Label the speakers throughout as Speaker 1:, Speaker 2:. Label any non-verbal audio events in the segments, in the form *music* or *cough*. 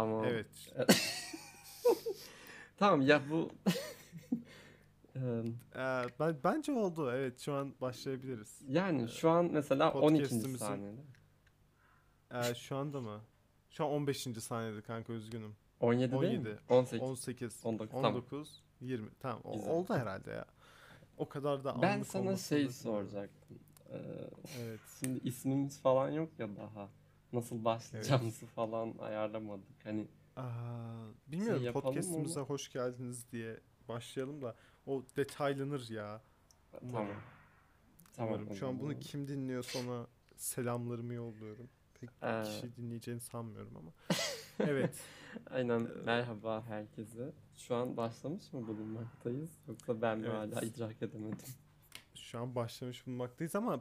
Speaker 1: Tamam.
Speaker 2: Evet. *laughs*
Speaker 1: Tamam ya bu *laughs* Eee,
Speaker 2: Ee, ben bence oldu. Evet şu an başlayabiliriz.
Speaker 1: yani şu an mesela 12.
Speaker 2: podcast'imizin-
Speaker 1: saniyede.
Speaker 2: Ee, şu anda mı? Şu an 15. saniyede kanka üzgünüm.
Speaker 1: 17 değil mi?
Speaker 2: 17,
Speaker 1: 18.
Speaker 2: 18,
Speaker 1: 19, tamam.
Speaker 2: 19, 20. Tamam o-
Speaker 1: Güzel.
Speaker 2: oldu herhalde ya. O kadar da
Speaker 1: Ben sana şey soracaktım. Eee,
Speaker 2: Evet.
Speaker 1: şimdi ismimiz falan yok ya daha. Nasıl başlayacağımızı falan ayarlamadık. Hani
Speaker 2: Aa, bilmiyorum
Speaker 1: Şey
Speaker 2: podcast'imize hoş geldiniz diye başlayalım da o detaylanır ya.
Speaker 1: tamam. Tamam.
Speaker 2: Umarım. Şu an bunu kim dinliyor sonra selamlarımı yolluyorum. Pek
Speaker 1: Ee,
Speaker 2: kişi dinleyeceğini sanmıyorum ama. Evet. *laughs*
Speaker 1: Aynen merhaba herkese. Şu an başlamış mı bulunmaktayız? Yoksa ben mi
Speaker 2: Evet.
Speaker 1: hala idrak edemedim?
Speaker 2: Şu an başlamış bulunmaktayız ama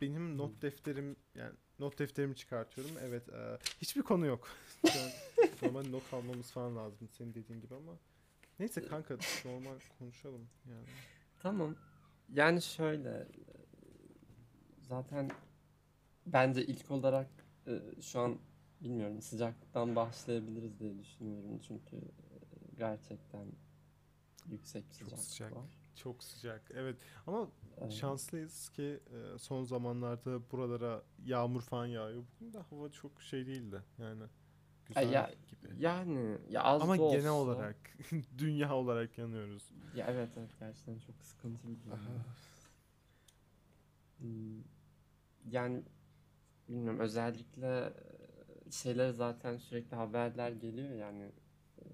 Speaker 2: benim not defterim yani not defterimi çıkartıyorum. Evet, e, hiçbir konu yok. *laughs* Normal not almamız falan lazım senin dediğin gibi ama neyse kanka normal konuşalım yani.
Speaker 1: Tamam. Yani şöyle e, zaten bence ilk olarak e, şu an bilmiyorum sıcaklıktan başlayabiliriz diye düşünüyorum. Çünkü e, gerçekten yüksek
Speaker 2: Çok
Speaker 1: sıcaklık
Speaker 2: sıcak.
Speaker 1: var.
Speaker 2: Çok sıcak. Evet ama şanslıyız ki e, son zamanlarda buralara yağmur falan yağıyor. Bugün de hava çok şey değildi yani. Güzel
Speaker 1: ya-
Speaker 2: gibi.
Speaker 1: Yani ya az
Speaker 2: Ama
Speaker 1: da
Speaker 2: genel
Speaker 1: olsa-
Speaker 2: olarak *laughs* dünya olarak yanıyoruz.
Speaker 1: ya evet evet gerçekten çok sıkıntılı bir durum. Hmm, Yani bilmiyorum özellikle e, şeyler zaten sürekli haberler geliyor yani e,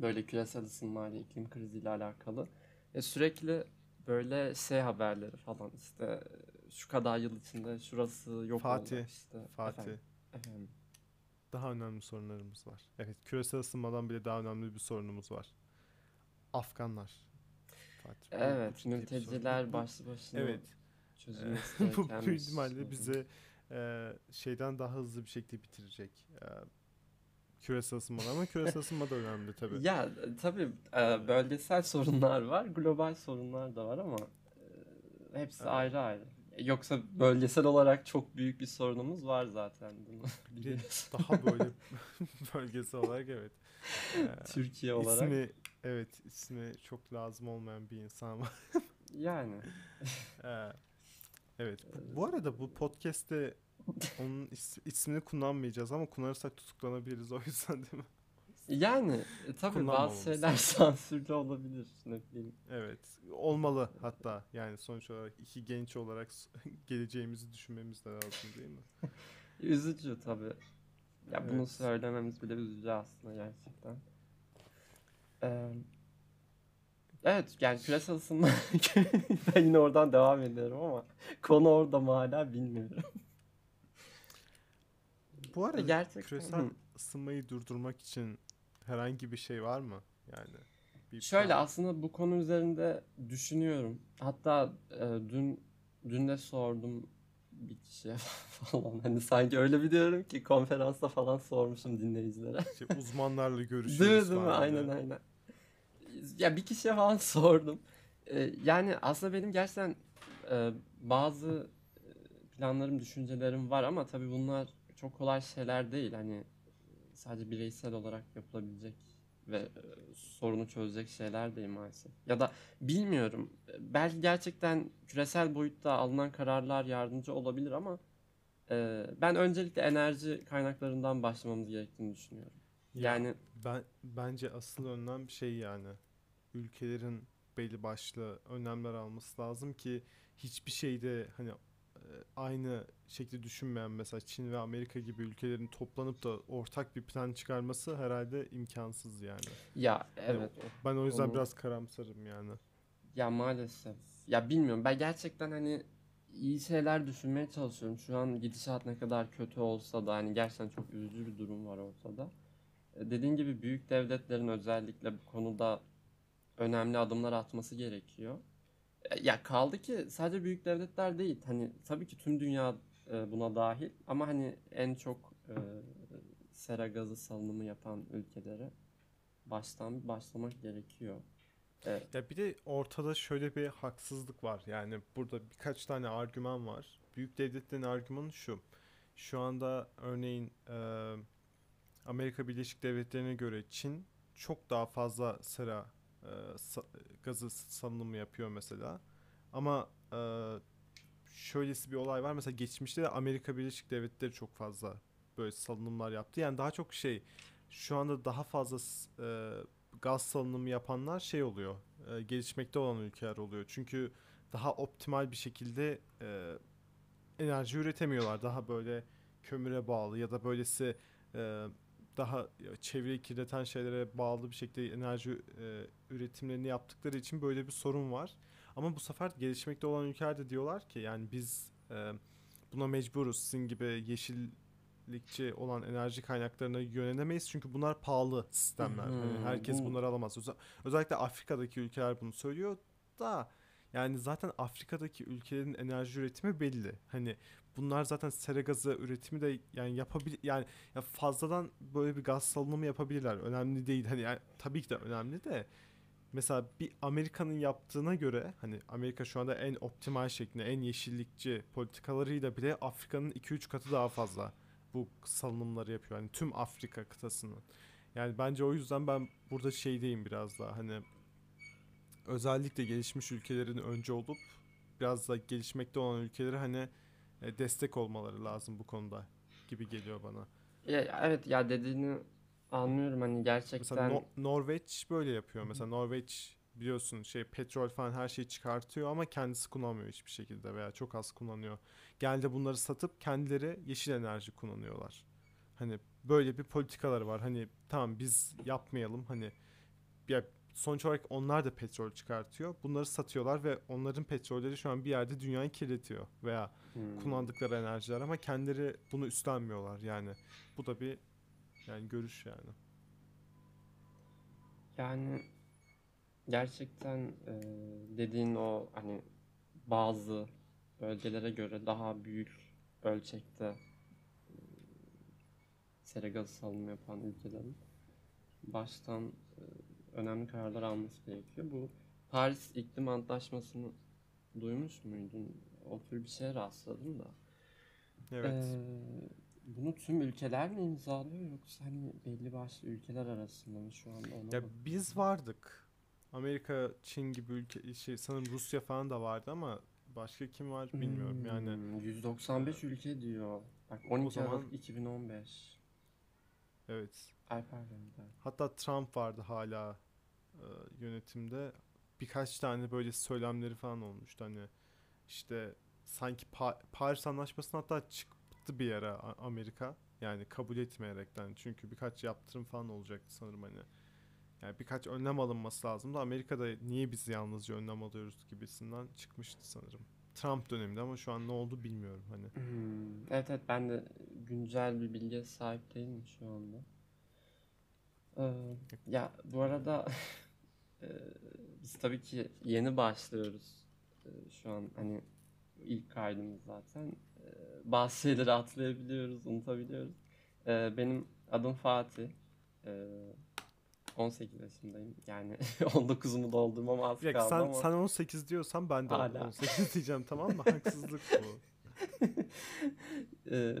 Speaker 1: böyle küresel ısınmayla iklim kriziyle alakalı. E sürekli böyle şey haberleri falan işte şu kadar yıl içinde şurası yok
Speaker 2: Fatih,
Speaker 1: olacak işte.
Speaker 2: Fatih.
Speaker 1: Efendim, efendim.
Speaker 2: Daha önemli sorunlarımız var. Evet, küresel ısınmadan bile daha önemli bir sorunumuz var. Afganlar. Fatih,
Speaker 1: Evet mülteciler başlı başına
Speaker 2: Evet.
Speaker 1: çözülmesi *laughs*
Speaker 2: bu büyük ihtimalle bize e, şeyden daha hızlı bir şekilde bitirecek. E, küresel ısınmadan ama küresel ısınma da önemli tabii.
Speaker 1: Ya e, tabii e, bölgesel sorunlar var, global sorunlar da var ama e, hepsi
Speaker 2: Evet.
Speaker 1: ayrı ayrı. Yoksa bölgesel olarak çok büyük bir sorunumuz var zaten bunu
Speaker 2: daha böyle *laughs* *laughs* bölgesel olarak evet. E,
Speaker 1: Türkiye olarak.
Speaker 2: ismi evet ismi çok lazım olmayan bir insan var.
Speaker 1: Yani
Speaker 2: Ee, *laughs* evet. Bu, bu arada bu podcast'te onun is- ismini kullanmayacağız ama kullanırsak tutuklanabiliriz o yüzden değil mi?
Speaker 1: yani e, tabii bazı şeyler sansürlü olabilir ne bileyim.
Speaker 2: Evet. Olmalı hatta. Yani sonuç olarak iki genç olarak *laughs* geleceğimizi düşünmemiz de lazım değil mi? *laughs*
Speaker 1: Üzücü tabii. Ya bunu
Speaker 2: Evet.
Speaker 1: söylememiz bile üzücü aslında gerçekten. Ee, evet yani küresel ısınma *laughs* ben yine oradan devam ediyorum ama konu orada mı hala bilmiyorum.
Speaker 2: Bu arada
Speaker 1: gerçekten-
Speaker 2: küresel
Speaker 1: Hı.
Speaker 2: ısınmayı durdurmak için herhangi bir şey var mı? Yani bir
Speaker 1: Şöyle
Speaker 2: plan.
Speaker 1: aslında bu konu üzerinde düşünüyorum. Hatta e, dün dün de sordum bir kişiye *laughs* falan. Hani sanki öyle bir diyorum ki konferansta falan sormuşum dinleyicilere.
Speaker 2: Şey, uzmanlarla *laughs* görüşürüz
Speaker 1: Değil mi? Değil mi? Aynen aynen. Ya bir kişiye falan *laughs* sordum. Ee, yani aslında benim gerçekten e, bazı e, planlarım, düşüncelerim var ama tabii bunlar çok kolay şeyler değil. Hani sadece bireysel olarak yapılabilecek ve e, sorunu çözecek şeyler değil maalesef. Ya da bilmiyorum. Belki gerçekten küresel boyutta alınan kararlar yardımcı olabilir ama e, ben öncelikle enerji kaynaklarından başlamamız gerektiğini düşünüyorum.
Speaker 2: Ya,
Speaker 1: Yani
Speaker 2: Ben bence asıl önlem şey yani ülkelerin belli başlı önlemler alması lazım ki hiçbir şeyde hani e, aynı şekilde düşünmeyen mesela Çin ve Amerika gibi ülkelerin toplanıp da ortak bir plan çıkarması herhalde imkansız yani.
Speaker 1: Ya evet. o-
Speaker 2: Ben o yüzden
Speaker 1: Onu-
Speaker 2: biraz karamsarım yani.
Speaker 1: Ya maalesef. Ya bilmiyorum. Ben gerçekten hani iyi şeyler düşünmeye çalışıyorum. Şu an gidişat ne kadar kötü olsa da hani gerçekten çok üzücü bir durum var ortada. E, Dediğin gibi büyük devletlerin özellikle bu konuda önemli adımlar atması gerekiyor. Ya kaldı ki sadece büyük devletler değil. Hani tabii ki tüm dünya e, buna dahil ama hani en çok e, sera gazı salınımı yapan ülkelere baştan başlamak gerekiyor. E,
Speaker 2: Ya bir de ortada şöyle bir haksızlık var. Yani burada birkaç tane argüman var. Büyük devletlerin argümanı şu. Şu anda örneğin e, Amerika Birleşik Devletleri'ne göre Çin çok daha fazla sera e, sa- gazı salınımı yapıyor mesela. Ama e, şöylesi bir olay var. Mesela geçmişte de Amerika Birleşik Devletleri çok fazla böyle salınımlar yaptı. Yani daha çok şey şu anda daha fazla e, gaz salınımı yapanlar şey oluyor. e, gelişmekte olan ülkeler oluyor. Çünkü daha optimal bir şekilde e, enerji üretemiyorlar. Daha böyle kömüre bağlı ya da böylesi e, daha çevreyi kirleten şeylere bağlı bir şekilde enerji e, üretimlerini yaptıkları için böyle bir sorun var. Ama bu sefer gelişmekte olan ülkeler de diyorlar ki yani biz e, buna mecburuz. Sizin gibi yeşillikçi olan enerji kaynaklarına yönelemeyiz. Çünkü bunlar pahalı sistemler.
Speaker 1: Hı,
Speaker 2: Hani herkes
Speaker 1: bu-
Speaker 2: bunları alamaz. Özel- özellikle Afrika'daki ülkeler bunu söylüyor da yani zaten Afrika'daki ülkelerin enerji üretimi belli. Hani bunlar zaten sera gazı üretimi de yani yapabil yani ya fazladan böyle bir gaz salınımı yapabilirler. Önemli değil. Hani yani tabii ki de önemli de mesela bir Amerika'nın yaptığına göre hani Amerika şu anda en optimal şeklinde en yeşillikçi politikalarıyla bile Afrika'nın 2-3 katı daha fazla bu salınımları yapıyor. Yani tüm Afrika kıtasının. Yani bence o yüzden ben burada şeydeyim biraz daha hani özellikle gelişmiş ülkelerin önce olup biraz da gelişmekte olan ülkelere hani e, destek olmaları lazım bu konuda gibi geliyor bana.
Speaker 1: Ya, evet ya dediğini anlıyorum hani
Speaker 2: Mesela
Speaker 1: gerçekten
Speaker 2: No- Norveç böyle yapıyor. Mesela Norveç biliyorsun şey petrol falan her şeyi çıkartıyor ama kendisi kullanmıyor hiçbir şekilde veya çok az kullanıyor. Genelde bunları satıp kendileri yeşil enerji kullanıyorlar. Hani böyle bir politikaları var. Hani tamam biz yapmayalım hani ya sonuç olarak onlar da petrol çıkartıyor. Bunları satıyorlar ve onların petrolleri şu an bir yerde dünyayı kirletiyor veya
Speaker 1: Hmm.
Speaker 2: kullandıkları enerjiler ama kendileri bunu üstlenmiyorlar yani. Bu da bir yani görüş yani.
Speaker 1: Yani gerçekten e, dediğin o hani bazı bölgelere göre daha büyük ölçekte e, sera gazı salınımı yapan ülkelerin baştan e, önemli kararlar alması gerekiyor. Bu Paris İklim Antlaşması'nı duymuş muydun? O tür bir şeye rastladım da.
Speaker 2: Evet.
Speaker 1: Ee, bunu tüm ülkeler mi imzalıyor yoksa hani belli başlı ülkeler arasında mı şu an ona
Speaker 2: Ya biz vardık. Amerika, Çin gibi ülke şey sanırım Rusya falan da vardı ama başka kim var bilmiyorum. Yani
Speaker 1: Hmm, 195 ülke diyor. Bak 12
Speaker 2: zaman-
Speaker 1: Aralık 2015.
Speaker 2: evet.
Speaker 1: Alper.
Speaker 2: Hatta Trump vardı hala e, yönetimde. Birkaç tane böyle söylemleri falan olmuştu hani işte sanki Pa- Paris Anlaşması'na hatta çıktı bir yere Amerika. Yani kabul etmeyerekten. Çünkü birkaç yaptırım falan olacaktı sanırım hani. Yani birkaç önlem alınması lazım da Amerika'da niye biz yalnızca önlem alıyoruz gibisinden çıkmıştı sanırım. Trump döneminde ama şu an ne oldu bilmiyorum hani.
Speaker 1: Hmm, Evet evet ben de güncel bir bilgiye sahip değilim şu anda. Ee, ya bu arada *laughs* e, biz tabii ki yeni başlıyoruz. E, şu an hani ilk kaydımız zaten. E, bazı şeyleri atlayabiliyoruz, unutabiliyoruz. E, benim adım Fatih. 18 yaşındayım. Yani *laughs* 19'umu doldurmam az
Speaker 2: dakika,
Speaker 1: kaldı
Speaker 2: sen,
Speaker 1: ama.
Speaker 2: sen 18 diyorsan ben de
Speaker 1: Hala.
Speaker 2: 18 *laughs* diyeceğim tamam mı? Haksızlık bu. *laughs*
Speaker 1: Ee,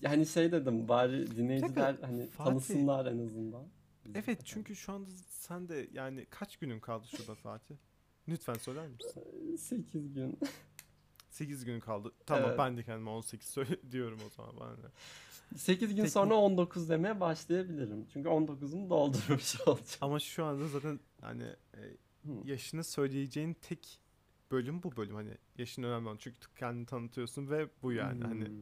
Speaker 1: yani şey dedim bari dinleyiciler hani
Speaker 2: Fatih.
Speaker 1: tanısınlar en azından.
Speaker 2: Evet
Speaker 1: efendim.
Speaker 2: çünkü şu anda sen de yani kaç günün kaldı şurada Fatih? Lütfen söyler misin?
Speaker 1: 8 gün.
Speaker 2: 8 gün kaldı. Tamam
Speaker 1: Evet.
Speaker 2: ben de kendime 18 söyle diyorum o zaman bana. ne.
Speaker 1: 8 gün
Speaker 2: Peki-
Speaker 1: sonra 19 demeye başlayabilirim. Çünkü 19'umu doldurmuş *laughs* olacağım.
Speaker 2: Ama şu anda zaten hani e, yaşını söyleyeceğin tek bölüm bu bölüm hani yaşın önemli olan çünkü kendini tanıtıyorsun ve bu yani hani
Speaker 1: Hmm.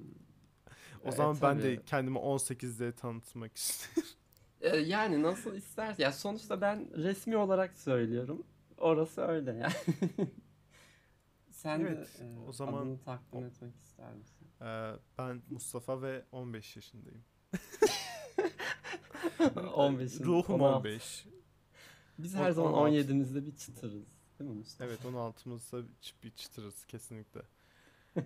Speaker 1: *laughs*
Speaker 2: o
Speaker 1: E,
Speaker 2: zaman ben de kendimi 18'de tanıtmak istiyorum.
Speaker 1: Ee, *laughs* yani nasıl istersen. Ya sonuçta ben resmi olarak söylüyorum. Orası öyle yani. Sen
Speaker 2: Evet,
Speaker 1: de e,
Speaker 2: o zaman-
Speaker 1: adını takdim etmek ister misin?
Speaker 2: Ee, ben Mustafa ve 15 yaşındayım. *laughs*
Speaker 1: 15'in,
Speaker 2: Ruhum
Speaker 1: 16.
Speaker 2: 15.
Speaker 1: Biz her zaman
Speaker 2: 16.
Speaker 1: 17'imizde bir çıtırız. Değil mi Mustafa?
Speaker 2: Evet 16'mızda bir çıtırız kesinlikle. *laughs* Ee,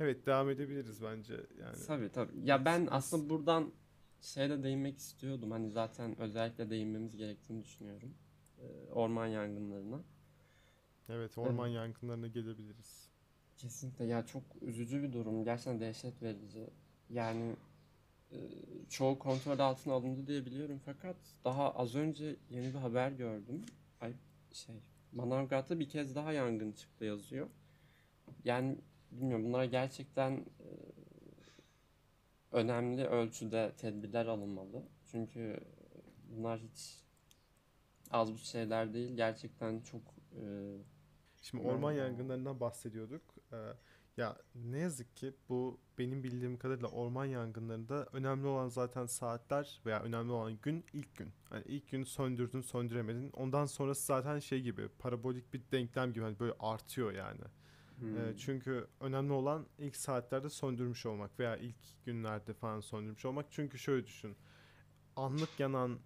Speaker 2: evet devam edebiliriz bence yani.
Speaker 1: Tabii tabii. Ya ben aslında buradan şeyde değinmek istiyordum. Hani zaten özellikle değinmemiz gerektiğini düşünüyorum. Ee, orman yangınlarına.
Speaker 2: Evet orman yangınlarına gelebiliriz.
Speaker 1: Kesinlikle ya çok üzücü bir durum. Gerçekten dehşet verici. Yani e, çoğu kontrol altına alındı diye biliyorum fakat daha az önce yeni bir haber gördüm. Ay şey Manavgat'ta bir kez daha yangın çıktı yazıyor. Yani bilmiyorum bunlara gerçekten e, önemli ölçüde tedbirler alınmalı. Çünkü bunlar hiç az bu şeyler değil. Gerçekten çok e,
Speaker 2: Şimdi orman yangınlarından bahsediyorduk. Ee, ya ne yazık ki bu benim bildiğim kadarıyla orman yangınlarında önemli olan zaten saatler veya önemli olan gün ilk gün. Hani ilk gün söndürdün söndüremedin. Ondan sonrası zaten şey gibi parabolik bir denklem gibi hani böyle artıyor yani.
Speaker 1: hmm,
Speaker 2: Ee, çünkü önemli olan ilk saatlerde söndürmüş olmak veya ilk günlerde falan söndürmüş olmak. Çünkü şöyle düşün. Anlık yanan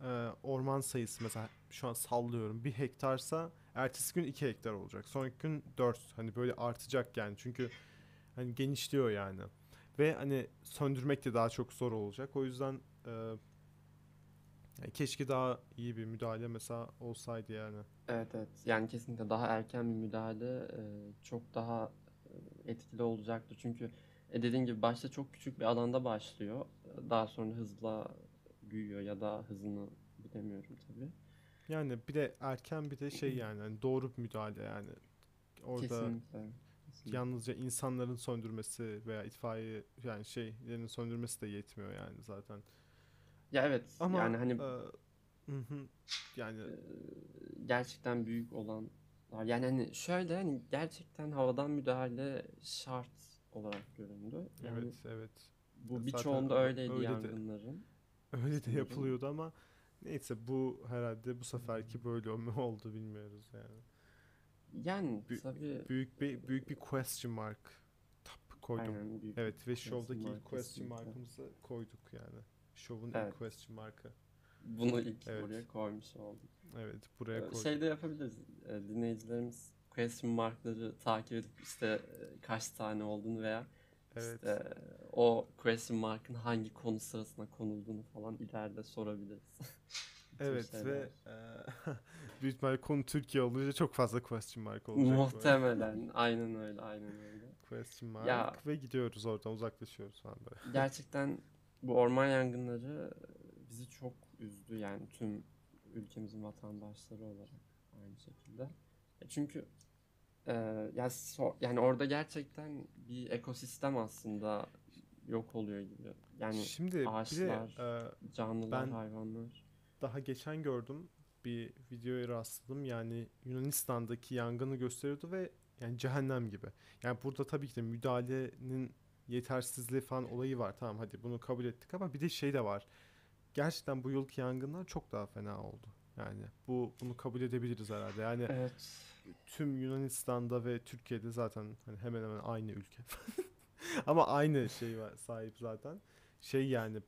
Speaker 2: e, orman sayısı mesela şu an sallıyorum bir hektarsa ertesi gün 2 hektar olacak. Sonraki gün 4. Hani böyle artacak yani. Çünkü hani genişliyor yani. Ve hani söndürmek de daha çok zor olacak. O yüzden e, yani keşke daha iyi bir müdahale mesela olsaydı yani.
Speaker 1: Evet evet yani kesinlikle daha erken bir müdahale e, çok daha e, etkili olacaktır. Çünkü e, dediğin gibi başta çok küçük bir alanda başlıyor. Daha sonra hızla büyüyor ya da hızını bilemiyorum tabii.
Speaker 2: Yani bir de erken bir de şey yani hani doğru bir müdahale yani. Orada
Speaker 1: Kesinlikle. kesinlikle.
Speaker 2: yalnızca insanların söndürmesi veya itfaiye yani şeylerin söndürmesi de yetmiyor yani zaten.
Speaker 1: Ya evet
Speaker 2: Ama
Speaker 1: yani hani
Speaker 2: e, hı yani
Speaker 1: gerçekten büyük olanlar yani hani şöyle hani gerçekten havadan müdahale şart olarak göründü. Yani
Speaker 2: evet evet
Speaker 1: bu birçoğunda öyleydi
Speaker 2: öyle de.
Speaker 1: yangınların.
Speaker 2: öyle de yapılıyordu ama neyse bu herhalde bu seferki böyle mi *laughs* oldu bilmiyoruz yani.
Speaker 1: Yani
Speaker 2: Bü-
Speaker 1: tabii
Speaker 2: Büyük bir büyük bir question mark tap koydum.
Speaker 1: aynen büyük
Speaker 2: Evet ve
Speaker 1: question
Speaker 2: şovdaki
Speaker 1: mark
Speaker 2: ilk question markımızı koyduk yani. Şovun
Speaker 1: Evet.
Speaker 2: ilk question markı.
Speaker 1: Bunu ilk
Speaker 2: Evet.
Speaker 1: oraya koymuş olduk.
Speaker 2: Evet buraya
Speaker 1: Ee,
Speaker 2: koyduk.
Speaker 1: Şey de yapabiliriz. Ee, Dinleyicilerimiz question markları takip edip işte e, kaç tane olduğunu veya
Speaker 2: Evet.
Speaker 1: işte o question markın hangi konu sırasına konulduğunu falan ileride sorabiliriz. *laughs*
Speaker 2: Evet
Speaker 1: şeyler.
Speaker 2: ve e, *laughs* büyük ihtimalle konu Türkiye olunca çok fazla question mark olacak. böyle.
Speaker 1: Muhtemelen. Aynen öyle, aynen öyle.
Speaker 2: Question mark
Speaker 1: Ya-
Speaker 2: ve gidiyoruz oradan uzaklaşıyoruz falan böyle. *laughs*
Speaker 1: Gerçekten bu orman yangınları bizi çok üzdü yani tüm ülkemizin vatandaşları olarak aynı şekilde. E Çünkü e, ya so- yani orada gerçekten bir ekosistem aslında yok oluyor gibi. Yani
Speaker 2: Şimdi bir de
Speaker 1: ağaçlar,
Speaker 2: e,
Speaker 1: canlılar,
Speaker 2: ben-
Speaker 1: hayvanlar.
Speaker 2: daha geçen gördüm bir videoya rastladım. Yani Yunanistan'daki yangını gösteriyordu ve yani cehennem gibi. Yani burada tabii ki de müdahalenin yetersizliği falan olayı var. Tamam hadi bunu kabul ettik ama bir de şey de var. Gerçekten bu yılki yangınlar çok daha fena oldu. Yani bu bunu kabul edebiliriz herhalde. Yani
Speaker 1: Evet.
Speaker 2: Tüm Yunanistan'da ve Türkiye'de zaten hani hemen hemen aynı ülke. *laughs* Ama aynı şey var sahip zaten. Şey yani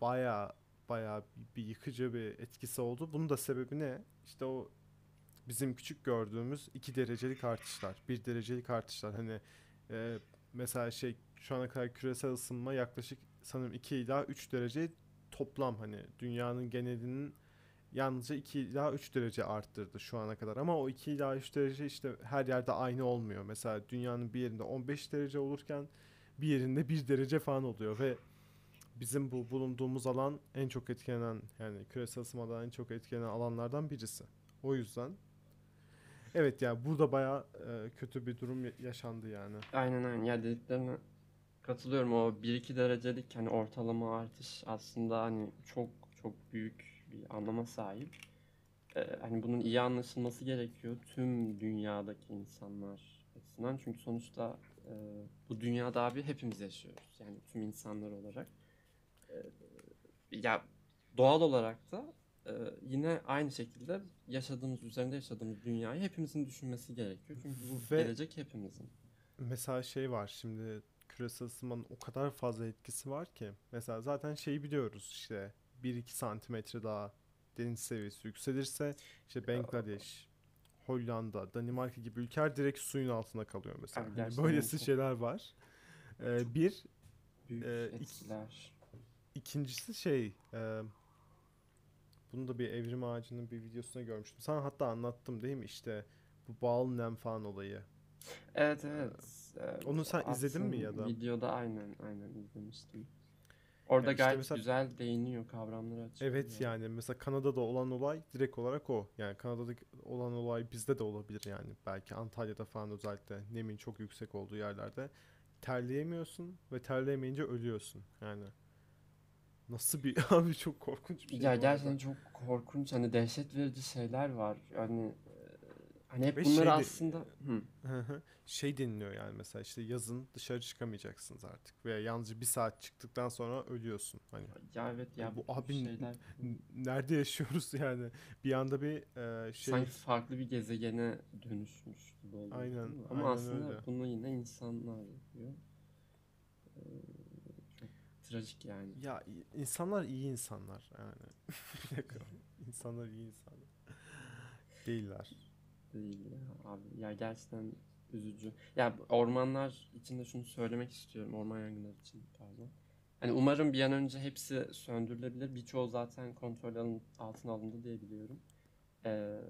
Speaker 2: baya baya bir yıkıcı bir etkisi oldu. Bunun da sebebi ne? İşte o bizim küçük gördüğümüz 2 derecelik artışlar, 1 derecelik artışlar. Hani e, mesela şey şu ana kadar küresel ısınma yaklaşık sanırım 2 ila 3 derece toplam hani dünyanın genelinin yalnızca 2 ila 3 derece arttırdı şu ana kadar. Ama o 2 ila 3 derece işte her yerde aynı olmuyor. Mesela dünyanın bir yerinde 15 derece olurken bir yerinde 1 derece falan oluyor ve bizim bu bulunduğumuz alan en çok etkilenen yani küresel ısınmadan en çok etkilenen alanlardan birisi. O yüzden evet yani burada bayağı e, kötü bir durum ya- yaşandı yani.
Speaker 1: Aynen aynen. Ya dediklerine katılıyorum. O 1-2 derecelik hani ortalama artış aslında hani çok çok büyük bir anlama sahip. Ee, hani bunun iyi anlaşılması gerekiyor tüm dünyadaki insanlar açısından. Çünkü sonuçta e, bu dünyada abi hepimiz yaşıyoruz. Yani tüm insanlar olarak. Ee, ya doğal olarak da e, yine aynı şekilde yaşadığımız, üzerinde yaşadığımız dünyayı hepimizin düşünmesi gerekiyor. Çünkü bu
Speaker 2: Ve-
Speaker 1: gelecek hepimizin.
Speaker 2: Mesela şey var şimdi küresel ısınmanın o kadar fazla etkisi var ki. Mesela zaten şeyi biliyoruz işte 1-2 santimetre daha deniz seviyesi yükselirse işte Bangladeş, Hollanda, Danimarka gibi ülkeler direkt suyun altında kalıyor mesela.
Speaker 1: Abi
Speaker 2: Hani
Speaker 1: gerçekten
Speaker 2: böylesi şeyler var. Ee, bir,
Speaker 1: Büyük
Speaker 2: iki-
Speaker 1: etkiler.
Speaker 2: ikincisi şey e, bunu da bir evrim ağacının bir videosunda görmüştüm. Sana hatta anlattım değil mi işte bu bal nem falan olayı.
Speaker 1: Evet evet. Ee,
Speaker 2: onu sen izledin mi ya da?
Speaker 1: Videoda aynen aynen izlemiştim. Orada
Speaker 2: Ya işte
Speaker 1: gayet
Speaker 2: mesela-
Speaker 1: güzel değiniyor kavramları açıklıyor.
Speaker 2: Evet yani mesela Kanada'da olan olay direkt olarak o. Yani Kanada'da olan olay bizde de olabilir yani. Belki Antalya'da falan özellikle nemin çok yüksek olduğu yerlerde terleyemiyorsun ve terleyemeyince ölüyorsun. Yani nasıl bir *laughs* abi çok korkunç bir şey
Speaker 1: Ya gerçekten çok korkunç hani dehşet verici şeyler var. E, hani hep
Speaker 2: Ve
Speaker 1: bunları
Speaker 2: şey de-
Speaker 1: aslında Hı.
Speaker 2: Hı hı. şey deniliyor yani mesela işte yazın dışarı çıkamayacaksınız artık veya yalnızca bir saat çıktıktan sonra ölüyorsun. Hani
Speaker 1: Ya evet ya
Speaker 2: Bu
Speaker 1: bu
Speaker 2: abi
Speaker 1: şeyler
Speaker 2: n- nerede yaşıyoruz *laughs* yani? Bir anda bir e, şey
Speaker 1: sanki farklı bir gezegene dönüşmüş gibi oluyor.
Speaker 2: Aynen,
Speaker 1: değil mi? Ama
Speaker 2: aynen
Speaker 1: aslında
Speaker 2: öyle.
Speaker 1: bunu yine insanlar yapıyor. Ee, çok trajik yani.
Speaker 2: Ya i- insanlar iyi insanlar yani. *laughs* Bir dakika. İnsanlar iyi insanlar. Değiller.
Speaker 1: Değil ya abi. Ya gerçekten üzücü. Ya ormanlar için de şunu söylemek istiyorum. Orman yangınları için pardon. Hani umarım bir an önce hepsi söndürülebilir. Birçoğu zaten kontrol alın- altına alındı diye biliyorum. Ee,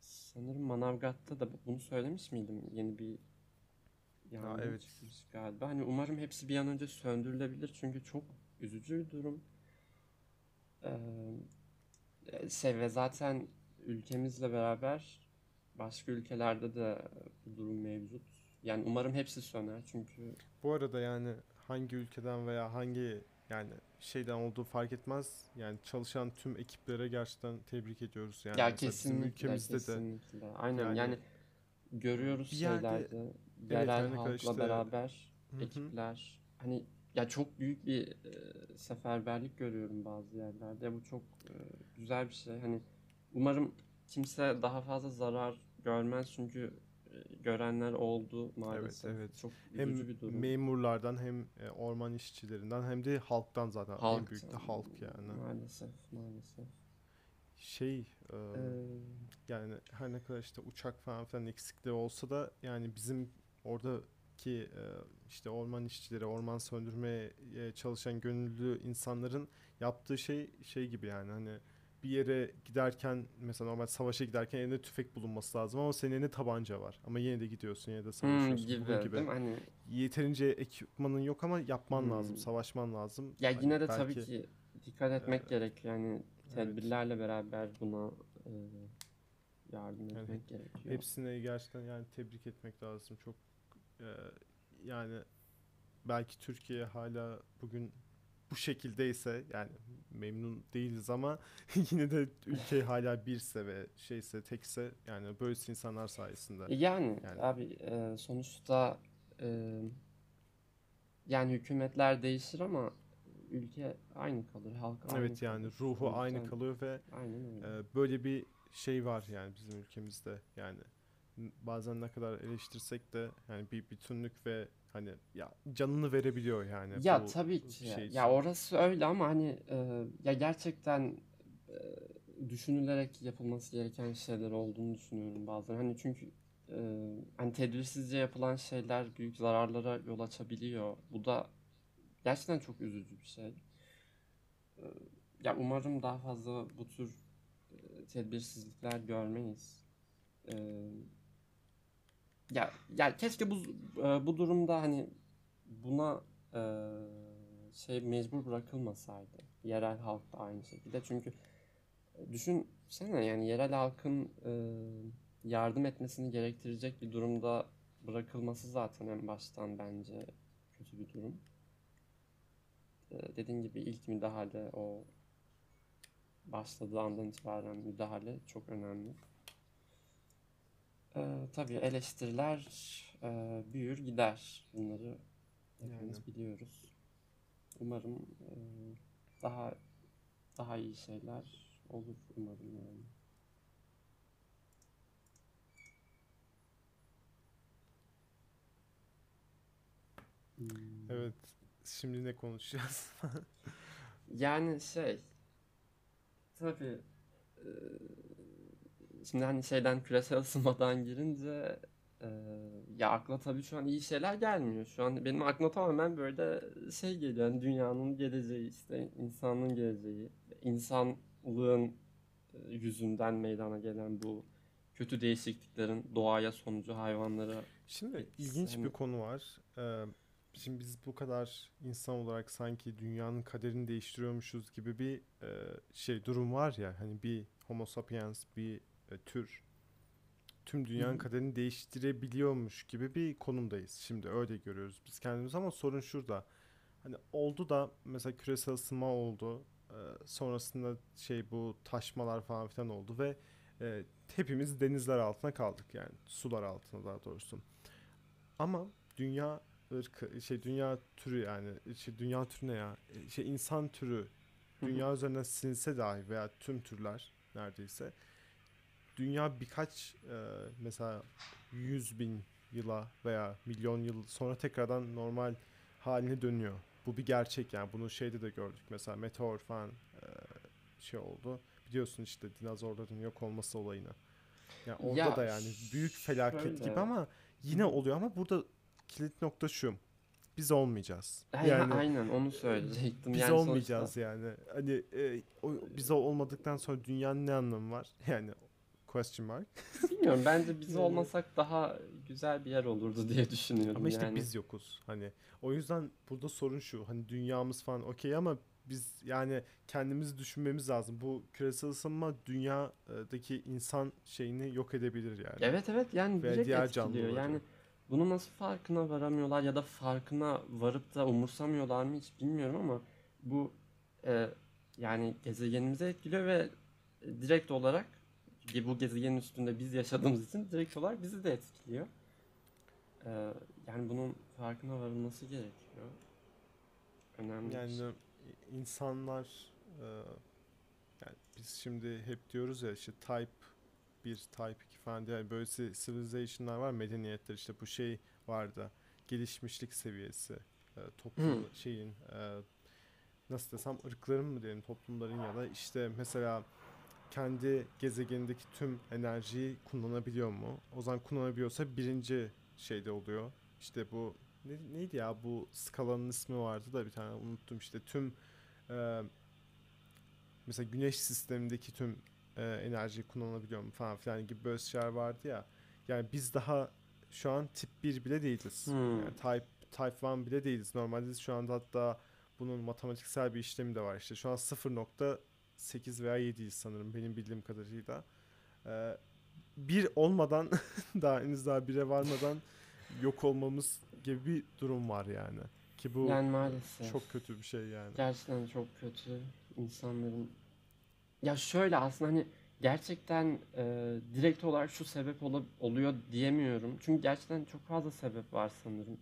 Speaker 1: sanırım Manavgat'ta da bunu söylemiş miydim? Yeni bir yangın
Speaker 2: evet.
Speaker 1: çıkmış galiba. Hani umarım hepsi bir an önce söndürülebilir. Çünkü çok üzücü bir durum. Ee, şey ve zaten ülkemizle beraber başka ülkelerde de bu durum mevcut. Yani umarım hepsi söner çünkü
Speaker 2: Bu arada yani hangi ülkeden veya hangi yani şeyden olduğu fark etmez. Yani çalışan tüm ekiplere gerçekten tebrik ediyoruz. Yani
Speaker 1: ya
Speaker 2: mesela bizim
Speaker 1: kesinlikle
Speaker 2: ülkemizde de
Speaker 1: kesinlikle. Aynen
Speaker 2: yani
Speaker 1: yani, görüyoruz
Speaker 2: bir yerde-
Speaker 1: şeylerde
Speaker 2: evet,
Speaker 1: yerel halkla
Speaker 2: işte-
Speaker 1: beraber
Speaker 2: hı.
Speaker 1: ekipler hani ya çok büyük bir e, seferberlik görüyorum bazı yerlerde. Bu çok e, güzel bir şey. Hani umarım kimse daha fazla zarar görmez çünkü e, görenler oldu maalesef.
Speaker 2: evet.
Speaker 1: Çok
Speaker 2: hem
Speaker 1: bir durum.
Speaker 2: memurlardan hem e, orman işçilerinden hem de halktan zaten en büyük de halk yani.
Speaker 1: Maalesef, maalesef.
Speaker 2: Şey e,
Speaker 1: Ee,
Speaker 2: yani her ne kadar işte uçak falan filan eksikliği olsa da yani bizim oradaki e, işte orman işçileri, orman söndürmeye çalışan gönüllü insanların yaptığı şey şey gibi yani hani bir yere giderken mesela normal savaşa giderken elinde tüfek bulunması lazım ama senin elinde tabanca var. Ama yine de gidiyorsun yine de
Speaker 1: hmm,
Speaker 2: savaşıyorsun.
Speaker 1: gibi,
Speaker 2: Bunun gibi.
Speaker 1: Hani
Speaker 2: Yeterince ekipmanın yok ama yapman lazım,
Speaker 1: Hmm.
Speaker 2: savaşman lazım.
Speaker 1: ya
Speaker 2: Hani
Speaker 1: yine de tabii
Speaker 2: belki-
Speaker 1: ki dikkat etmek
Speaker 2: e,
Speaker 1: gerekiyor. Yani
Speaker 2: evet.
Speaker 1: tedbirlerle beraber buna e, yardım
Speaker 2: Yani
Speaker 1: etmek gerekiyor.
Speaker 2: Hepsine gerçekten yani tebrik etmek lazım. Çok e, yani belki Türkiye hala bugün bu şekildeyse yani memnun değiliz ama *laughs* yine de ülke hala birse ve şeyse tekse yani böylesi insanlar sayesinde.
Speaker 1: E, Yani,
Speaker 2: Yani-
Speaker 1: abi e, sonuçta e, yani hükümetler değişir ama ülke aynı kalır, halk aynı
Speaker 2: Evet yani
Speaker 1: kalır.
Speaker 2: ruhu
Speaker 1: O
Speaker 2: aynı kalıyor ve e, böyle bir şey var yani bizim ülkemizde yani bazen ne kadar eleştirsek de yani bir bütünlük ve hani ya canını verebiliyor yani
Speaker 1: Ya
Speaker 2: bu
Speaker 1: tabii ki.
Speaker 2: şey için.
Speaker 1: Ya orası öyle ama hani e, ya gerçekten e, düşünülerek yapılması gereken şeyler olduğunu düşünüyorum bazen. Hani çünkü e, hani tedbirsizce yapılan şeyler büyük zararlara yol açabiliyor. Bu da gerçekten çok üzücü bir şey. E, ya umarım daha fazla bu tür e, tedbirsizlikler görmeyiz. E, ya ya keşke bu e, bu durumda hani buna e, şey mecbur bırakılmasaydı. Yerel halk da aynı şekilde. Çünkü e, düşünsene yani yerel halkın yardım etmesini gerektirecek bir durumda bırakılması zaten en baştan bence kötü bir durum. Dediğin gibi ilk müdahale o başladığı andan itibaren müdahale çok önemli. E, tabii eleştiriler e, büyür gider. Bunları hepimiz
Speaker 2: Yani.
Speaker 1: biliyoruz. Umarım e, daha daha iyi şeyler olur umarım yani. Hmm.
Speaker 2: Evet. Şimdi ne konuşacağız? *laughs*
Speaker 1: Yani şey tabii e, şimdi hani şeyden küresel ısınmadan girince e, ya akla tabii şu an iyi şeyler gelmiyor. Şu an benim aklıma tamamen böyle şey geliyor. Yani dünyanın geleceği işte insanlığın geleceği, insanlığın yüzünden meydana gelen bu kötü değişikliklerin doğaya sonucu hayvanlara
Speaker 2: Şimdi
Speaker 1: Etkisi,
Speaker 2: ilginç bir
Speaker 1: hani-
Speaker 2: konu var. Ee, şimdi biz bu kadar insan olarak sanki dünyanın kaderini değiştiriyormuşuz gibi bir e, şey durum var ya hani bir Homo sapiens bir e, tür tüm dünyanın kaderini değiştirebiliyormuş gibi bir konumdayız. Şimdi öyle görüyoruz biz kendimizi ama sorun şurada. Hani oldu da mesela küresel ısınma oldu. E, sonrasında şey bu taşmalar falan filan oldu ve e, hepimiz denizler altına kaldık yani sular altına daha doğrusu. Ama dünya ırkı şey dünya türü yani şey dünya türü ne ya E, şey insan türü dünya üzerinden silinse dahi veya tüm türler neredeyse dünya birkaç e, mesela 100 bin yıla veya milyon yıl sonra tekrardan normal haline dönüyor. Bu bir gerçek yani bunu şeyde de gördük mesela meteor falan e, şey oldu. Biliyorsun işte dinozorların yok olması olayını. Yani orada
Speaker 1: Ya
Speaker 2: da yani büyük felaket
Speaker 1: şöyle.
Speaker 2: gibi ama yine oluyor ama burada kilit nokta şu. Biz olmayacağız. Yani
Speaker 1: aynen onu söyleyecektim.
Speaker 2: biz
Speaker 1: yani
Speaker 2: olmayacağız yani. Hani e, o, biz olmadıktan sonra dünyanın ne anlamı var? *laughs* Yani question mark. *laughs*
Speaker 1: Bilmiyorum bence biz
Speaker 2: Yani-
Speaker 1: olmasak daha güzel bir yer olurdu diye düşünüyorum
Speaker 2: Ama işte
Speaker 1: yani.
Speaker 2: biz yokuz. Hani o yüzden burada sorun şu. Hani dünyamız falan okey ama biz yani kendimizi düşünmemiz lazım. Bu küresel ısınma dünyadaki insan şeyini yok edebilir yani.
Speaker 1: Evet evet yani
Speaker 2: Veya
Speaker 1: direkt
Speaker 2: diğer
Speaker 1: etkiliyor. Yani bunu nasıl farkına varamıyorlar ya da farkına varıp da umursamıyorlar mı hiç bilmiyorum ama bu e, yani gezegenimizi etkiliyor ve direkt olarak bu gezegenin üstünde biz yaşadığımız için direkt olarak bizi de etkiliyor. E, yani bunun farkına varılması gerekiyor. Önemli bir şey.
Speaker 2: Yani insanlar e, yani biz şimdi hep diyoruz ya işte type 1, type 2 falan diye yani böylesi civilization'lar var medeniyetler işte bu şey vardı gelişmişlik seviyesi e, toplum
Speaker 1: Hmm.
Speaker 2: şeyin e, nasıl desem ırkların mı diyelim toplumların ya da işte mesela kendi gezegenindeki tüm enerjiyi kullanabiliyor mu? O zaman kullanabiliyorsa birinci şeyde oluyor. İşte bu ne- neydi ya bu skalanın ismi vardı da bir tane unuttum işte tüm e, mesela güneş sistemindeki tüm e, enerjiyi kullanabiliyor mu falan filan gibi böyle şeyler vardı ya. Yani biz daha şu an tip 1 bile değiliz.
Speaker 1: Hmm.
Speaker 2: Yani type type 1 bile değiliz. Normalde şu anda hatta bunun matematiksel bir işlemi de var. İşte şu an 0.8 veya 7'yiz sanırım benim bildiğim kadarıyla. Ee, bir olmadan *laughs* daha henüz daha bire varmadan yok olmamız gibi bir durum var yani. Ki bu
Speaker 1: Yani maalesef.
Speaker 2: çok kötü bir şey yani.
Speaker 1: Gerçekten çok kötü insanların. Ya şöyle aslında hani gerçekten e, direkt olarak şu sebep ola- oluyor diyemiyorum. Çünkü gerçekten çok fazla sebep var sanırım.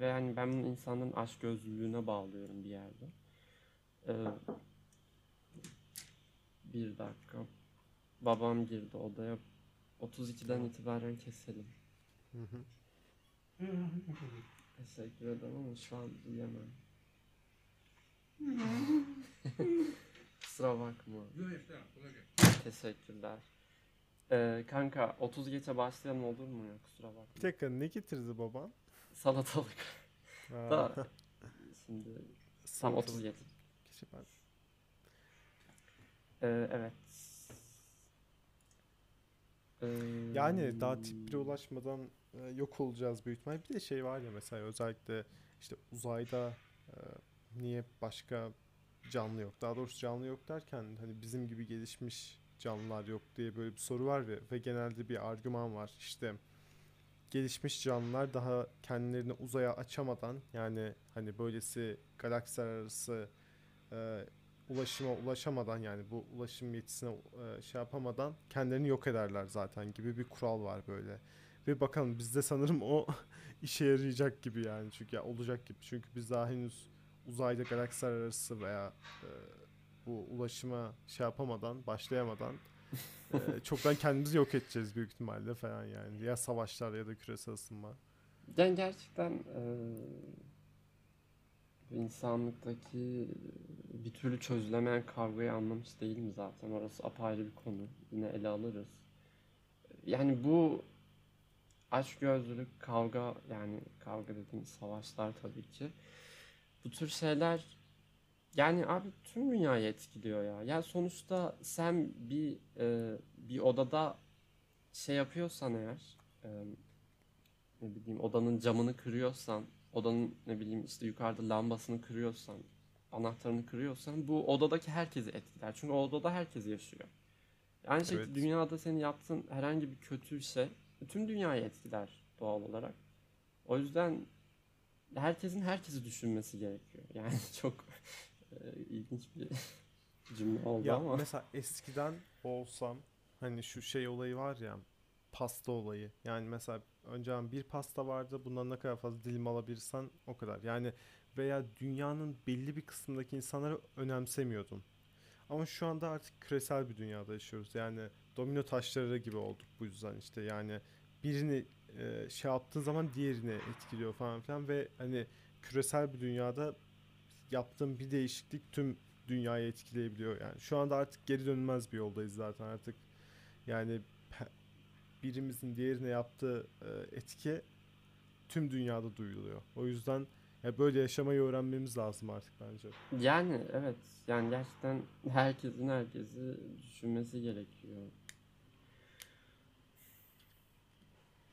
Speaker 1: Ve yani ben bunu insanların açgözlülüğüne bağlıyorum bir yerde. E, bir dakika. Babam girdi odaya. 32'den itibaren keselim.
Speaker 2: Hı hı.
Speaker 1: Teşekkür ederim ama şu an diyemem. *laughs* Kusura bakma. Teşekkürler. Ee, kanka 30 geçe başlayalım olur mu ya? Kusura bakma.
Speaker 2: Bir dakika ne getirdi baban?
Speaker 1: Salatalık. Da *laughs* şimdi tam 30
Speaker 2: salatalık.
Speaker 1: geç.
Speaker 2: Kişi ben-
Speaker 1: Ee, evet. Ee,
Speaker 2: Yani daha tip 1'e ulaşmadan e, yok olacağız büyük ihtimal. Bir de şey var ya mesela özellikle işte uzayda e, niye başka canlı yok? Daha doğrusu canlı yok derken hani bizim gibi gelişmiş canlılar yok diye böyle bir soru var ve, ve genelde bir argüman var. İşte gelişmiş canlılar daha kendilerini uzaya açamadan yani hani böylesi galaksiler arası e, ulaşıma ulaşamadan yani bu ulaşım yetisine e, şey yapamadan kendilerini yok ederler zaten gibi bir kural var böyle. Ve bakalım bizde sanırım o *laughs* işe yarayacak gibi yani çünkü ya olacak gibi. Çünkü biz daha henüz uzayda galaksiler arası veya e, bu ulaşıma şey yapamadan, başlayamadan e, *laughs* çoktan kendimizi yok edeceğiz büyük ihtimalle falan yani. Ya savaşlar ya da küresel ısınma.
Speaker 1: Yani gerçekten eee, insanlıktaki bir türlü çözülemeyen kavgayı anlamış değilim zaten. Orası apayrı bir konu. Yine ele alırız. Yani bu açgözlülük, kavga yani kavga dediğim savaşlar tabii ki. Bu tür şeyler yani abi tüm dünyayı etkiliyor ya. Yani sonuçta sen bir e, bir odada şey yapıyorsan eğer e, ne bileyim odanın camını kırıyorsan odanın ne bileyim işte yukarıda lambasını kırıyorsan, anahtarını kırıyorsan bu odadaki herkesi etkiler. Çünkü o odada herkes yaşıyor. Aynı şekilde
Speaker 2: Evet.
Speaker 1: dünyada senin yaptığın herhangi bir kötü şey tüm dünyayı etkiler doğal olarak. O yüzden herkesin herkesi düşünmesi gerekiyor. *laughs* Yani çok e, ilginç bir cümle oldu
Speaker 2: Ya
Speaker 1: ama.
Speaker 2: mesela eskiden olsam hani şu şey olayı var ya pasta olayı. Yani mesela önceden bir pasta vardı. Bundan ne kadar fazla dilim alabilirsen o kadar. Yani veya dünyanın belli bir kısmındaki insanları önemsemiyordun. Ama şu anda artık küresel bir dünyada yaşıyoruz. Yani domino taşları gibi olduk bu yüzden işte yani birini e, şey yaptığın zaman diğerini etkiliyor falan filan ve hani küresel bir dünyada yaptığın bir değişiklik tüm dünyayı etkileyebiliyor yani. Şu anda artık geri dönülmez bir yoldayız zaten artık. Yani birimizin diğerine yaptığı e, etki tüm dünyada duyuluyor. O yüzden ya böyle yaşamayı öğrenmemiz lazım artık bence.
Speaker 1: Yani evet yani gerçekten herkesin herkesi düşünmesi gerekiyor.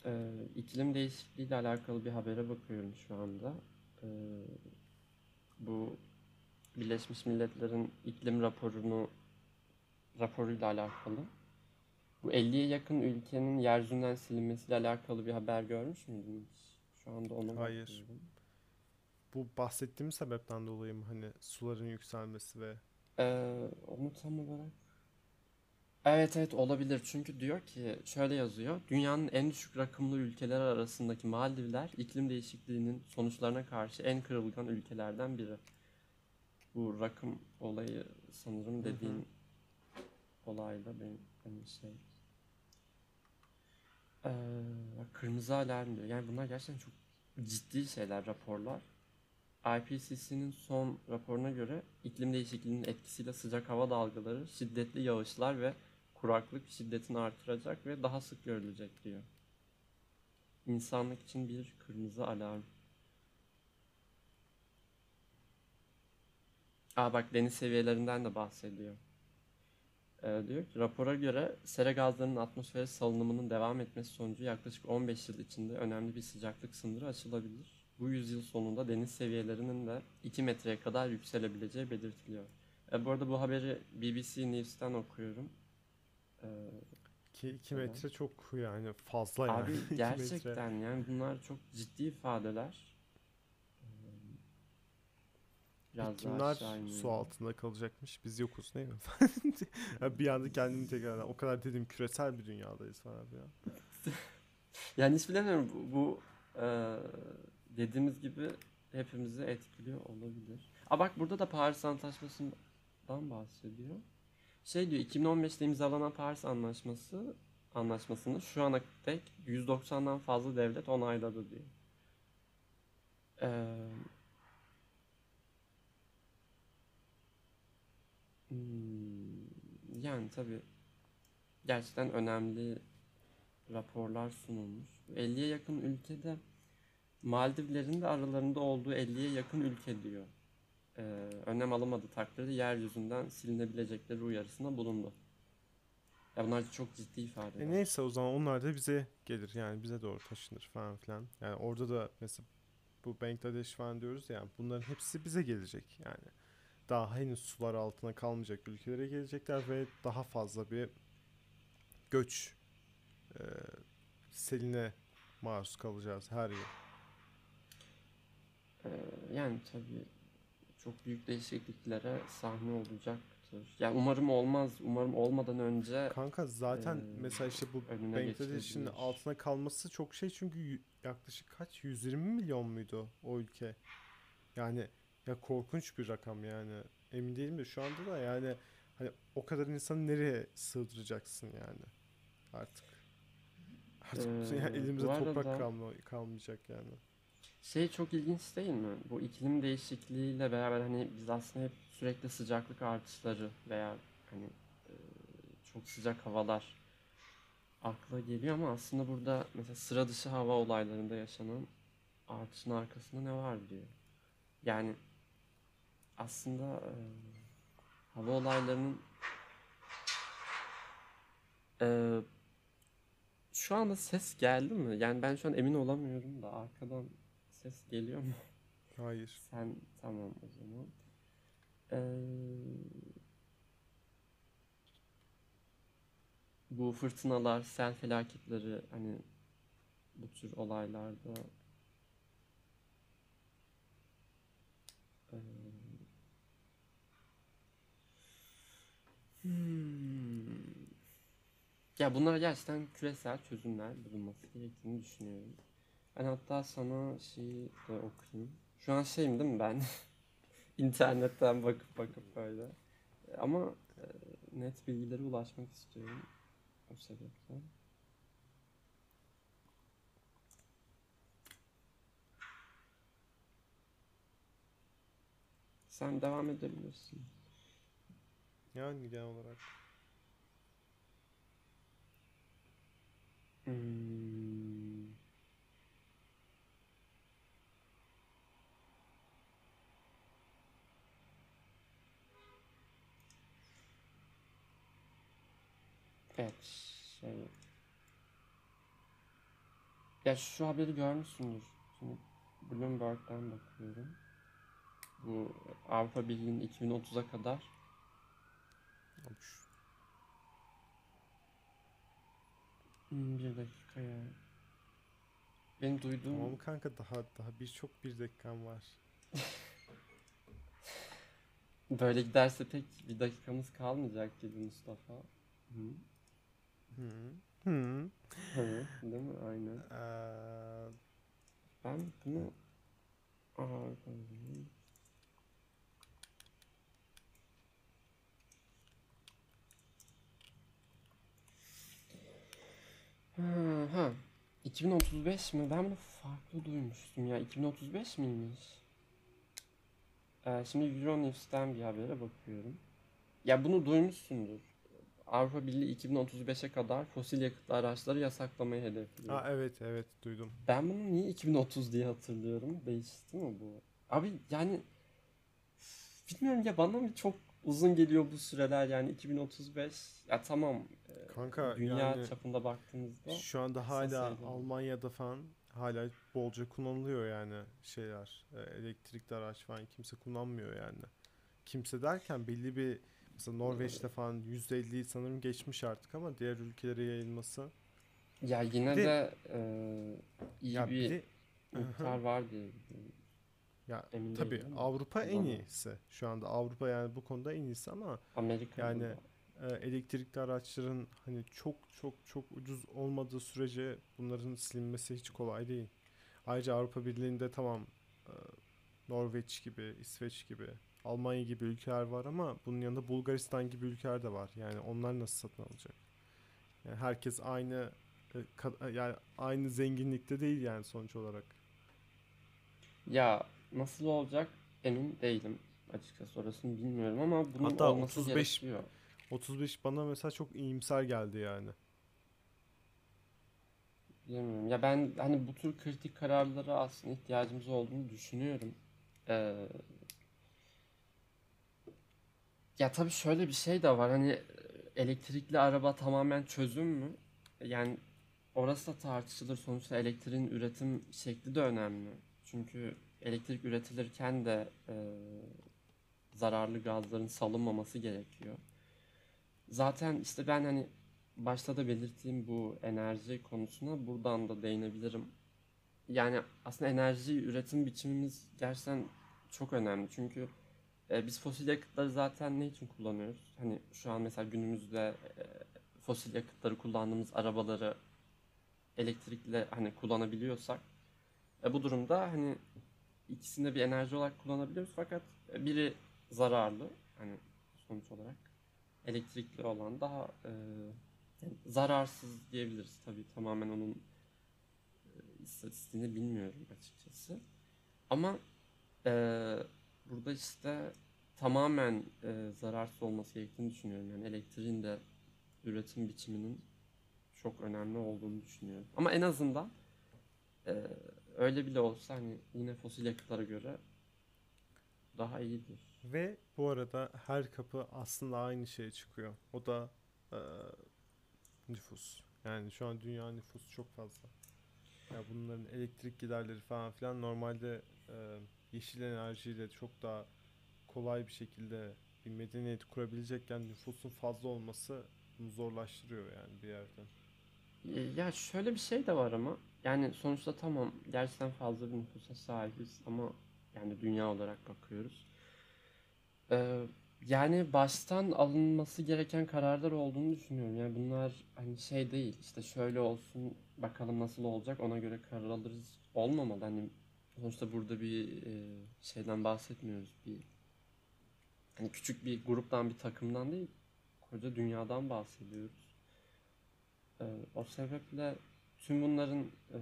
Speaker 1: Ee, iklim değişikliği ile alakalı bir habere bakıyorum şu anda. Ee, bu Birleşmiş Milletler'in iklim raporunu raporuyla alakalı. Bu 50'ye yakın ülkenin yeryüzünden silinmesiyle alakalı bir haber görmüş müydün hiç? Şu anda ona
Speaker 2: Hayır.
Speaker 1: bakıyorum.
Speaker 2: Bu bahsettiğim sebepten dolayı mı hani suların yükselmesi ve
Speaker 1: Ee, onu tam olarak Evet evet olabilir çünkü diyor ki şöyle yazıyor dünyanın en düşük rakımlı ülkeler arasındaki Maldivler iklim değişikliğinin sonuçlarına karşı en kırılgan ülkelerden biri. Bu rakım olayı sanırım dediğin olayda benim hani şey Ee, kırmızı alarm diyor yani bunlar gerçekten çok ciddi şeyler raporlar. IPCC'nin son raporuna göre iklim değişikliğinin etkisiyle sıcak hava dalgaları, şiddetli yağışlar ve kuraklık şiddetini artıracak ve daha sık görülecek diyor. İnsanlık için bir kırmızı alarm. Aa bak deniz seviyelerinden de bahsediyor. Ee, diyor ki rapora göre sera gazlarının atmosfere salınımının devam etmesi sonucu yaklaşık 15 yıl içinde önemli bir sıcaklık sınırı aşılabilir. Bu yüzyıl sonunda deniz seviyelerinin de 2 metreye kadar yükselebileceği belirtiliyor. E, bu arada bu haberi BBC News'ten okuyorum. Ee,
Speaker 2: ki 2
Speaker 1: Evet.
Speaker 2: metre çok yani fazla yani. *laughs*
Speaker 1: abi
Speaker 2: 2 metre.
Speaker 1: gerçekten yani bunlar çok ciddi ifadeler. Ee, Biraz
Speaker 2: Kimler su altında kalacakmış? Biz yokuz değil mi? *laughs* Bir anda kendimi tekrar o kadar dedim küresel bir dünyadayız falan ya. *laughs*
Speaker 1: Yani hiç bilemiyorum bu, bu e, dediğimiz gibi hepimizi etkiliyor olabilir. Aa bak burada da Paris Antlaşması'ndan bahsediyor. Şey diyor 2015'te imzalanan Paris Anlaşması anlaşmasını şu ana dek 190'dan fazla devlet onayladı diyor. Ee, hmm, yani tabii gerçekten önemli raporlar sunulmuş. 50'ye yakın ülkede Maldivlerin de aralarında olduğu 50'ye yakın ülke diyor. Ee, önlem alınmadığı takdirde yeryüzünden silinebilecekleri uyarısında bulundu. Ya bunlar çok ciddi ifadeler.
Speaker 2: E neyse o zaman onlar da bize gelir yani bize doğru taşınır falan filan. Yani orada da mesela bu Bangladeş falan diyoruz ya bunların hepsi bize gelecek yani. Daha henüz sular altına kalmayacak ülkelere gelecekler ve daha fazla bir göç e, seline maruz kalacağız her yıl.
Speaker 1: Ee, yani tabii çok büyük değişikliklere sahne olacaktır. Yani umarım olmaz. Umarım olmadan önce
Speaker 2: Kanka zaten
Speaker 1: Ee,
Speaker 2: mesela işte bu Bangladeş'in altına kalması çok şey çünkü yaklaşık kaç 120 milyon muydu o ülke? Yani ya korkunç bir rakam yani. Emin değilim de şu anda da yani hani o kadar insanı nereye sığdıracaksın yani artık. Artık
Speaker 1: Ee, *laughs*
Speaker 2: yani elimizde toprak kalma, kalmayacak yani.
Speaker 1: Şey çok ilginç değil mi? Bu iklim değişikliğiyle beraber hani biz aslında hep sürekli sıcaklık artışları veya hani e, çok sıcak havalar akla geliyor ama aslında burada mesela sıra dışı hava olaylarında yaşanan artışın arkasında ne var diyor. Yani aslında e, hava olaylarının e, şu anda ses geldi mi? Yani ben şu an emin olamıyorum da arkadan Ses geliyor mu?
Speaker 2: Hayır.
Speaker 1: Sen tamam o zaman. Ee, bu fırtınalar, sel felaketleri hani bu tür olaylarda ee, hmm. Ya bunlara gerçekten küresel çözümler bulunması gerektiğini düşünüyorum. Ben hatta sana şeyi de okuyayım. Şu an şeyim değil mi ben? *laughs* İnternetten bakıp bakıp böyle. Ama e, net bilgilere ulaşmak istiyorum. O sebepten. Sen devam edebilirsin.
Speaker 2: Yani genel olarak.
Speaker 1: Hmm. Evet, şey. Ya şu haberi görmüşsündür. Şimdi Bloomberg'den bakıyorum. Bu Avrupa Birliği'nin 2030'a kadar
Speaker 2: Olmuş.
Speaker 1: Hmm, bir dakika ya. Benim duyduğum
Speaker 2: Tamam kanka daha daha birçok bir dakikan var. *laughs*
Speaker 1: böyle giderse pek bir dakikamız kalmayacak gibi Mustafa. Hı.
Speaker 2: Hı. Hı.
Speaker 1: Hı, değil mi? Aynen.
Speaker 2: Ee,
Speaker 1: Ben bunu Aa, Ha, ha. 2035 mi? Ben bunu farklı duymuştum ya. 2035 miymiş? Ee, şimdi Euronews'ten bir habere bakıyorum. Ya bunu duymuşsundur. Avrupa Birliği 2035'e kadar fosil yakıtlı araçları yasaklamayı hedefliyor.
Speaker 2: Aa, evet evet duydum.
Speaker 1: Ben bunu niye 2030 diye hatırlıyorum? Değişti mi bu? Abi yani bilmiyorum ya bana mı çok uzun geliyor bu süreler yani 2035 ya tamam e,
Speaker 2: Kanka
Speaker 1: dünya
Speaker 2: yani
Speaker 1: çapında baktığımızda
Speaker 2: şu anda hala. Almanya'da falan hala bolca kullanılıyor yani şeyler. e, Elektrikli araç falan kimse kullanmıyor yani. Kimse derken belli bir mesela Norveç'te falan %50'yi sanırım geçmiş artık ama diğer ülkelere yayılması.
Speaker 1: ya yine
Speaker 2: Bir de-
Speaker 1: de e, iyi
Speaker 2: Ya
Speaker 1: bir
Speaker 2: bir
Speaker 1: miktar var diye biliyorum.
Speaker 2: Ya
Speaker 1: Emin
Speaker 2: tabii
Speaker 1: değilim
Speaker 2: Avrupa en iyisi. Şu anda Avrupa yani bu konuda en iyisi ama
Speaker 1: Amerika
Speaker 2: Yani e, elektrikli araçların hani çok çok çok ucuz olmadığı sürece bunların silinmesi hiç kolay değil. Ayrıca Avrupa Birliği'nde tamam e, Norveç gibi, İsveç gibi, Almanya gibi ülkeler var ama bunun yanında Bulgaristan gibi ülkeler de var. Yani onlar nasıl satın alacak? Yani herkes aynı e, yani aynı zenginlikte değil yani sonuç olarak.
Speaker 1: Ya nasıl olacak emin değilim açıkçası orasını bilmiyorum ama bunun
Speaker 2: Hatta
Speaker 1: olması
Speaker 2: 35
Speaker 1: gerekiyor.
Speaker 2: 35 bana mesela çok iyimser geldi yani.
Speaker 1: Bilmiyorum. Ya ben hani bu tür kritik kararlara aslında ihtiyacımız olduğunu düşünüyorum. Ee, ya tabii şöyle bir şey de var. Hani elektrikli araba tamamen çözüm mü? Yani orası da tartışılır. Sonuçta elektriğin üretim şekli de önemli. Çünkü elektrik üretilirken de e, zararlı gazların salınmaması gerekiyor. Zaten işte ben hani başta da belirttiğim bu enerji konusuna buradan da değinebilirim. Yani aslında enerji üretim biçimimiz gerçekten çok önemli. Çünkü e, biz fosil yakıtları zaten ne için kullanıyoruz? Hani şu an mesela günümüzde e, fosil yakıtları kullandığımız arabaları elektrikle hani kullanabiliyorsak e, bu durumda hani ikisini de bir enerji olarak kullanabiliyoruz fakat e, biri zararlı hani sonuç olarak elektrikli olan daha e, yani zararsız diyebiliriz tabii tamamen onun e, istatistiğini bilmiyorum açıkçası. Ama e, burada işte tamamen e, zararsız olması gerektiğini düşünüyorum. Yani elektriğin de üretim biçiminin çok önemli olduğunu düşünüyorum. Ama en azından e, öyle bile olsa hani yine fosil yakıtlara göre daha iyidir.
Speaker 2: Ve bu arada her kapı aslında aynı şeye çıkıyor. O da e, nüfus. Yani şu an dünya nüfusu çok fazla. Ya bunların elektrik giderleri falan filan normalde e, yeşil enerjiyle çok daha kolay bir şekilde bir medeniyet kurabilecekken nüfusun fazla olması bunu zorlaştırıyor yani bir yerden.
Speaker 1: E, Ya şöyle bir şey de var ama yani sonuçta tamam gerçekten fazla bir nüfusa sahibiz ama yani dünya olarak bakıyoruz. Ee, yani baştan alınması gereken kararlar olduğunu düşünüyorum. Yani bunlar hani şey değil işte şöyle olsun bakalım nasıl olacak ona göre karar alırız olmamalı. Hani sonuçta burada bir e, şeyden bahsetmiyoruz. Bir hani küçük bir gruptan bir takımdan değil koca dünyadan bahsediyoruz. Ee, o sebeple tüm bunların e,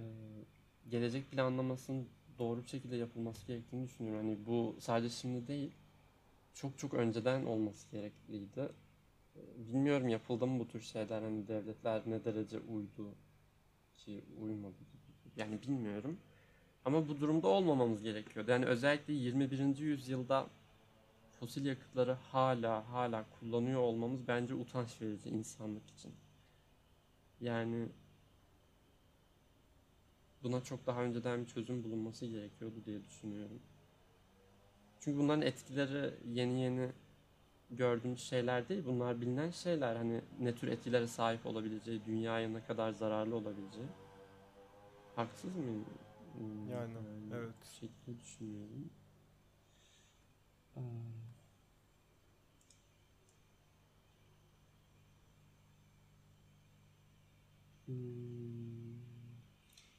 Speaker 1: gelecek planlamasının doğru bir şekilde yapılması gerektiğini düşünüyorum. Hani bu sadece şimdi değil çok çok önceden olması gerekliydi. Ee, Bilmiyorum yapıldı mı bu tür şeyler hani devletler ne derece uydu ki uymadı. Yani bilmiyorum. Ama bu durumda olmamamız gerekiyordu. Yani özellikle 21. yüzyılda fosil yakıtları hala hala kullanıyor olmamız bence utanç verici insanlık için. Yani buna çok daha önceden bir çözüm bulunması gerekiyordu diye düşünüyorum. Çünkü bunların etkileri yeni yeni gördüğümüz şeyler değil. Bunlar bilinen şeyler. Hani ne tür etkilere sahip olabileceği, dünyaya ne kadar zararlı olabileceği. Haksız mıyım? Hmm,
Speaker 2: Yani, evet.
Speaker 1: Bu şekilde düşünüyorum. Aa. Hmm.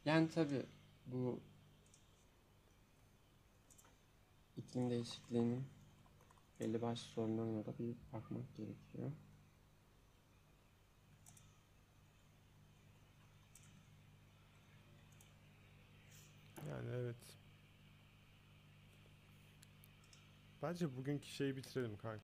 Speaker 1: Yani tabii bu iklim değişikliğinin belli başlı sorunlarına da bir bakmak gerekiyor.
Speaker 2: Yani evet. Bence bugünkü şeyi bitirelim kanka.